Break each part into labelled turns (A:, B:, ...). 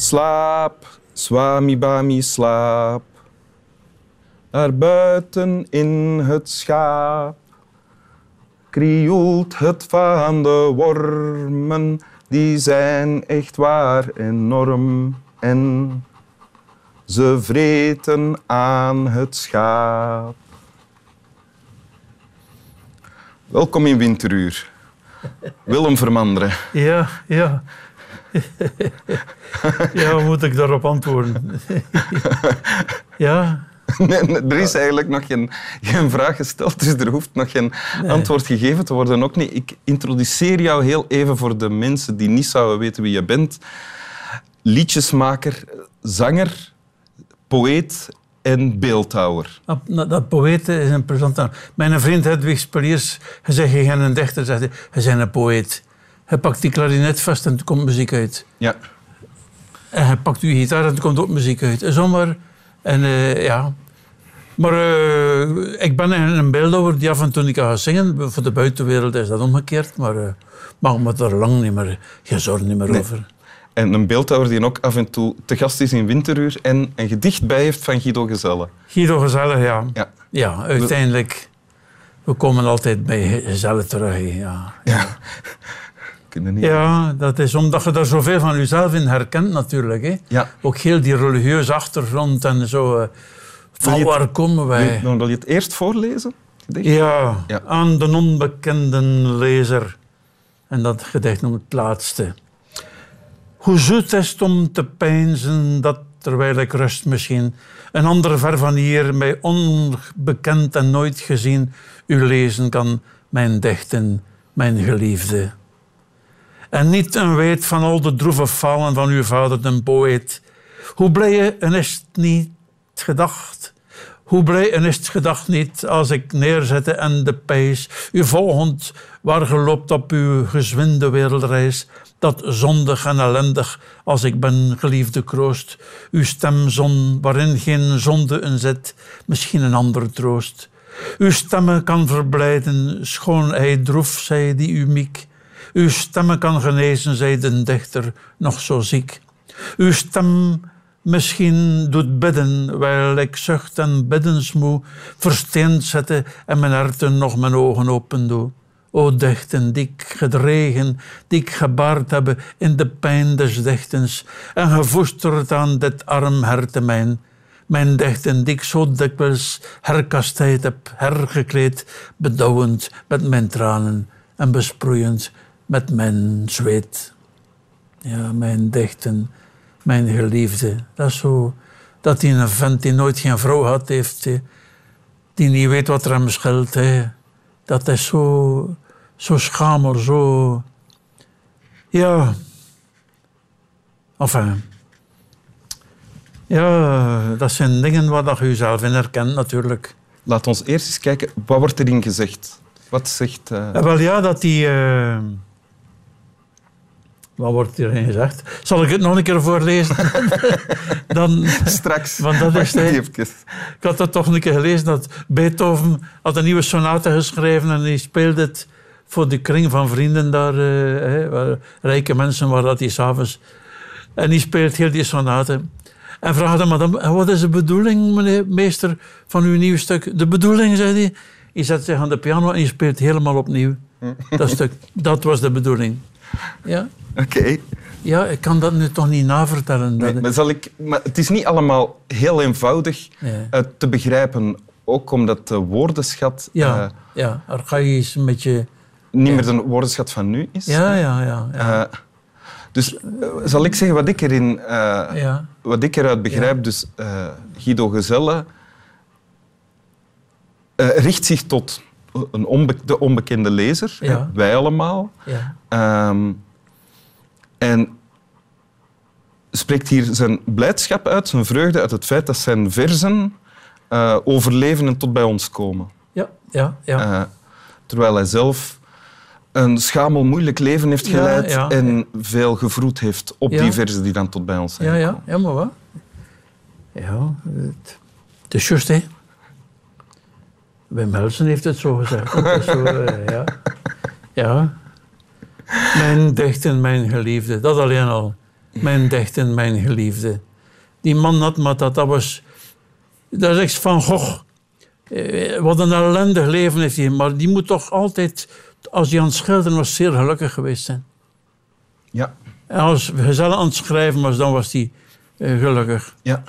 A: Slaap, swami bami, slaap. Daar buiten in het schaap krioelt het van de wormen. Die zijn echt waar enorm en ze vreten aan het schaap. Welkom in Winteruur. Willem Vermanderen.
B: Ja, ja. ja, hoe moet ik daarop antwoorden? ja.
A: Nee, er is eigenlijk nog geen, geen vraag gesteld, dus er hoeft nog geen antwoord gegeven te worden. Ook niet. Ik introduceer jou heel even voor de mensen die niet zouden weten wie je bent. Liedjesmaker, zanger, poëet en beeldhouwer.
B: Dat, nou, dat poëet is een presentator. Mijn vriend Hedwig Speliers, hij zegt, je bent een dichter, zegt hij, hij is een poëet. Hij pakt die klarinet vast en er komt muziek uit.
A: Ja.
B: En hij pakt uw gitaar en er komt ook muziek uit. Zomaar. En eh, ja. Maar eh, ik ben een beeldhouwer die af en toe niet kan gaan zingen. Voor de buitenwereld is dat omgekeerd. Maar uh, mag me er lang niet meer, geen zorgen niet meer
A: Nee.
B: over.
A: En een beeldhouwer die ook af en toe te gast is in Winteruur en een gedicht bij heeft van Guido Gezelle.
B: Guido Gezellig, ja.
A: Ja.
B: Ja, uiteindelijk. We komen altijd bij Gezellig terug. Ja.
A: Ja. Kunnen niet.
B: ja, dat is omdat je daar zoveel van jezelf in herkent natuurlijk. Hè.
A: Ja.
B: Ook heel die religieuze achtergrond en zo. eh,
A: Wil
B: Van waar komen wij?
A: Dan wil je het eerst voorlezen?
B: Ja. aan de onbekende lezer. En dat gedicht noemt het laatste. Hoe zoet is het om te peinzen dat, terwijl ik rust misschien, een ander ver van hier, mij onbekend en nooit gezien, u lezen kan, mijn dichten, mijn geliefde. En niet een weet van al de droeve falen van uw vader, de poëet. Hoe blij en is het niet gedacht? Hoe blij en is het gedacht niet als ik neerzette en de pijs, u volgend, waar geloopt op uw gezwinde wereldreis, dat zondig en ellendig als ik ben, geliefde kroost, uw stemzon waarin geen zonde een zet, misschien een ander troost. Uw stemme kan verblijden, schoon hij droef, zij die u miek. Uw stemme kan genezen, zei de dichter, nog zo ziek. Uw stem misschien doet bidden, wijl ik zucht en biddensmoe versteend zette en mijn harten nog mijn ogen open doe. O dichten die ik gedregen, die ik gebaard heb in de pijn des dichtens en gevoesterd aan dit arm harte mijn. Mijn dichten die ik zo dikwijls herkastijd heb, hergekleed, bedauwend met mijn tranen en besproeiend met mijn zweet. Ja, mijn dichten, mijn geliefde. Dat is zo... Dat die een vent die nooit geen vrouw had, heeft, eh, die niet weet wat er hem scheelt. hè. Dat is zo, zo schamel, zo... Ja. Enfin. Ja, dat zijn dingen waar je jezelf in herkent, natuurlijk.
A: Laat ons eerst eens kijken, wat wordt erin gezegd? Wat zegt... eh,
B: Ja, wel ja, dat die... eh, Wat wordt hierin gezegd? Zal ik het nog een keer voorlezen? Dan,
A: Straks.
B: Want dat is ik had dat toch een keer gelezen, dat Beethoven had een nieuwe sonate geschreven en die speelde het voor de kring van vrienden daar, eh, waar rijke mensen waar dat die s'avonds... En die speelt heel die sonate. En vraagde madame, "En wat is de bedoeling, meneer meester, van uw nieuw stuk? De bedoeling, zei hij. Hij zet zich aan de piano en je speelt helemaal opnieuw. Dat stuk, dat was de bedoeling. Ja,
A: Oké.
B: ja ik kan dat nu toch niet navertellen.
A: Nee, maar zal ik, maar het is niet allemaal heel eenvoudig
B: Nee.
A: eh, te begrijpen. Ook omdat de woordenschat
B: ja,
A: eh,
B: ja, archaïs, een beetje...
A: niet meer de woordenschat van nu is.
B: Ja, ja, ja. ja.
A: Eh, dus zal ik zeggen wat ik, erin,
B: ja.
A: wat ik eruit begrijp? Dus Guido Gezelle richt zich tot een onbe- de onbekende lezer,
B: Ja.
A: wij allemaal.
B: ja.
A: Ehm, en spreekt hier zijn blijdschap uit, zijn vreugde uit het feit dat zijn verzen eh, overleven en tot bij ons komen.
B: Ja, ja, ja.
A: Eh, terwijl hij zelf een schamel, moeilijk leven heeft geleid
B: ja.
A: en veel gevroed heeft op die verzen die dan tot bij ons zijn
B: ja, ja, ja, maar wat? Ja, het, het is juist, hè. Wim Helsen heeft het zo gezegd. Zo, eh, ja. ja. Mijn dichten, mijn geliefde. Dat alleen al. mijn dichten, mijn geliefde. Die man had, maar dat, dat was... Dat is echt van Gogh. Eh, Wat een ellendig leven heeft hij. Maar die moet toch altijd, als hij aan het schilderen was, zeer gelukkig geweest zijn.
A: Ja.
B: En als gezellig aan het schrijven was, dan was hij eh, gelukkig.
A: Ja.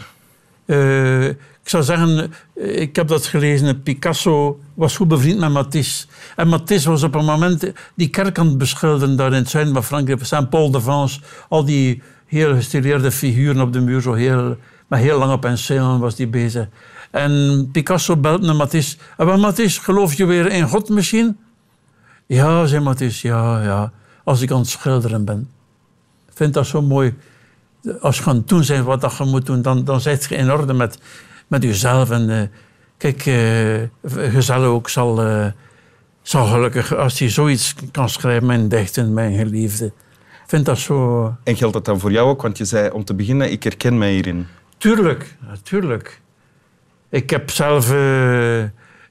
B: Ik zou zeggen, eh, ik heb dat gelezen, Picasso was goed bevriend met Matisse. En Matisse was op een moment die kerk aan het beschilderen daar in het zuiden van Frankrijk, Saint-Paul de France, al die heel gestileerde figuren op de muur, zo heel, met heel lange penselen was die bezig. En Picasso belt naar Matisse. En wel, Matisse, geloof je weer in God misschien? Ja, zei Matisse, ja, ja, als ik aan het schilderen ben. Ik vind dat zo mooi als je het doen bent wat je moet doen, dan, dan zit je in orde met, met jezelf. En eh, kijk, uh, Gezelle ook zal, eh, zal gelukkig, als hij zoiets kan schrijven, mijn dichten, mijn geliefde. Ik vind dat zo...
A: En geldt dat dan voor jou ook? Want je zei om te beginnen, ik herken mij hierin.
B: Tuurlijk, natuurlijk. Ik heb zelf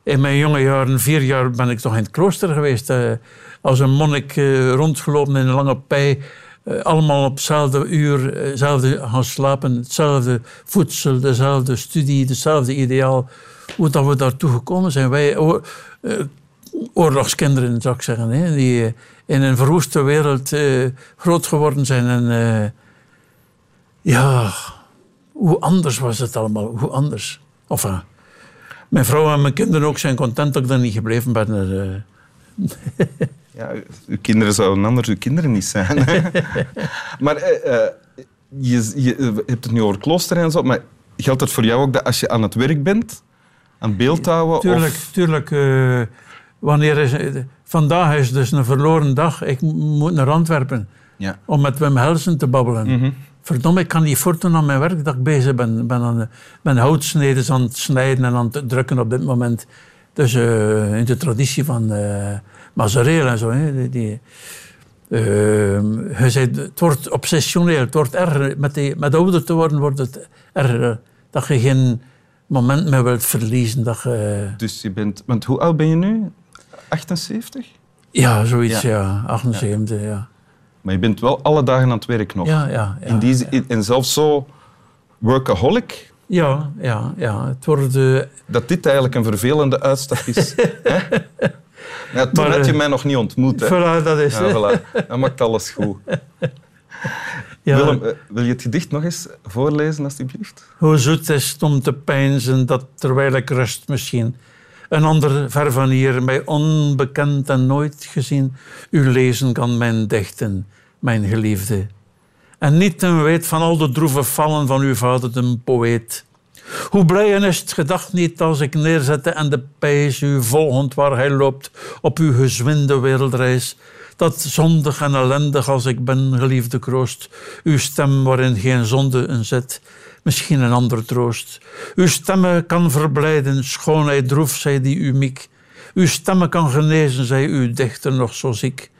B: in mijn jonge jaren, vier jaar, ben ik toch in het klooster geweest. als een monnik rondgelopen in een lange pij. Eh, allemaal op hetzelfde uur, eh, hetzelfde gaan slapen. Hetzelfde voedsel, dezelfde studie, hetzelfde ideaal. Hoe dat we daartoe gekomen zijn. Wij, eh, oorlogskinderen, zou ik zeggen. Die in een verwoeste wereld groot geworden zijn. En ja, hoe anders was het allemaal? Hoe anders? Enfin, mijn vrouw en mijn kinderen ook zijn content dat ik daar niet gebleven ben. eh.
A: Ja, uw kinderen zouden anders uw kinderen niet zijn. maar eh, eh, je, je hebt het nu over klooster en zo, maar geldt het voor jou ook dat als je aan het werk bent, aan beeldhouden?
B: Tuurlijk,
A: Of,
B: tuurlijk. eh, wanneer is, eh, vandaag is dus een verloren dag. Ik moet naar Antwerpen
A: ja.
B: om met Wim Helsen te babbelen.
A: Mhm.
B: Verdomme, ik kan niet voortdoen aan mijn werk dat ik bezig ben. Ik ben, aan, de- ben houtsneden aan het snijden en aan het drukken op dit moment. Dus eh, in de traditie van eh Mazareel en zo. Hè, die, die, eh, je zei, het wordt obsessioneel, het wordt erger. Met, die, met ouder te worden wordt het erger. Dat je geen moment meer wilt verliezen. Dat je,
A: Dus je bent... Want hoe oud ben je nu? 78?
B: ja, zoiets,
A: Ja.
B: ja. 78, ja.
A: Maar je bent wel alle dagen aan het werk nog.
B: Ja, ja, ja.
A: In die, zin- en zelfs zo workaholic,
B: Ja, ja, ja. Het wordt...
A: dat dit eigenlijk een vervelende uitstap is. Ja, toen
B: Maar,
A: had je
B: eh,
A: mij nog niet ontmoet. Hè?
B: voilà, dat is
A: Ja,
B: het.
A: voilà. Dat maakt alles goed.
B: Ja.
A: Willem, eh, wil je het gedicht nog eens voorlezen, alstublieft?
B: Hoe zoet is het om te peinzen dat terwijl ik rust misschien een ander ver van hier, mij onbekend en nooit gezien, u lezen kan mijn dichten, mijn geliefde. En niet ten weet van al de droeve vallen van uw vader, de poëet. Hoe blij en is het gedacht niet als ik neerzette en de pijs u volgend waar hij loopt op uw gezwinde wereldreis. Dat zondig en ellendig als ik ben, geliefde kroost, uw stem waarin geen zonde in zit, misschien een ander troost. Uw stemme kan verblijden, schoonheid droef, zij die u miek. Uw stemme kan genezen, zij uw dichter nog zo ziek.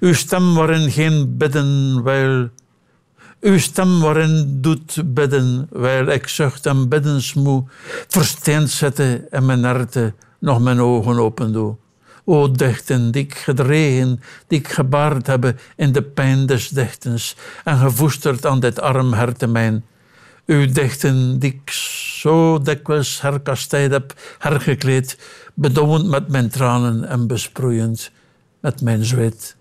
B: Uw stem waarin geen bidden wijl uw stem waarin doet bidden, wijl ik zucht en biddensmoe, versteend zette en mijn harte nog mijn ogen open doe. O dichten, die ik gedreven, die ik gebaard hebben in de pijn des dichtens en gevoesterd aan dit arm harte mijn. Uw dichten, die ik zo dikwijls herkastijd heb, hergekleed, bedouwend met mijn tranen en besproeiend met mijn zweet.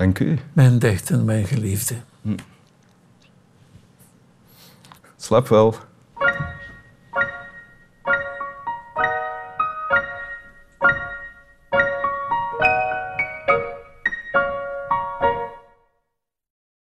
A: Dank u.
B: Mijn dichten, mijn geliefde.
A: Slaap wel.